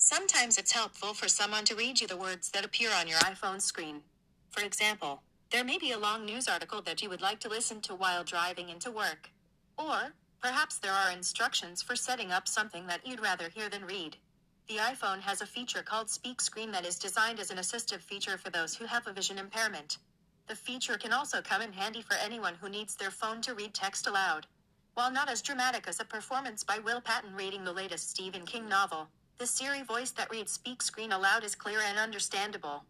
Sometimes it's helpful for someone to read you the words that appear on your iPhone screen. For example, there may be a long news article that you would like to listen to while driving into work. Or, perhaps there are instructions for setting up something that you'd rather hear than read. The iPhone has a feature called Speak Screen that is designed as an assistive feature for those who have a vision impairment. The feature can also come in handy for anyone who needs their phone to read text aloud. While not as dramatic as a performance by Will Patton reading the latest Stephen King novel, the Siri voice that reads Speak Screen aloud is clear and understandable.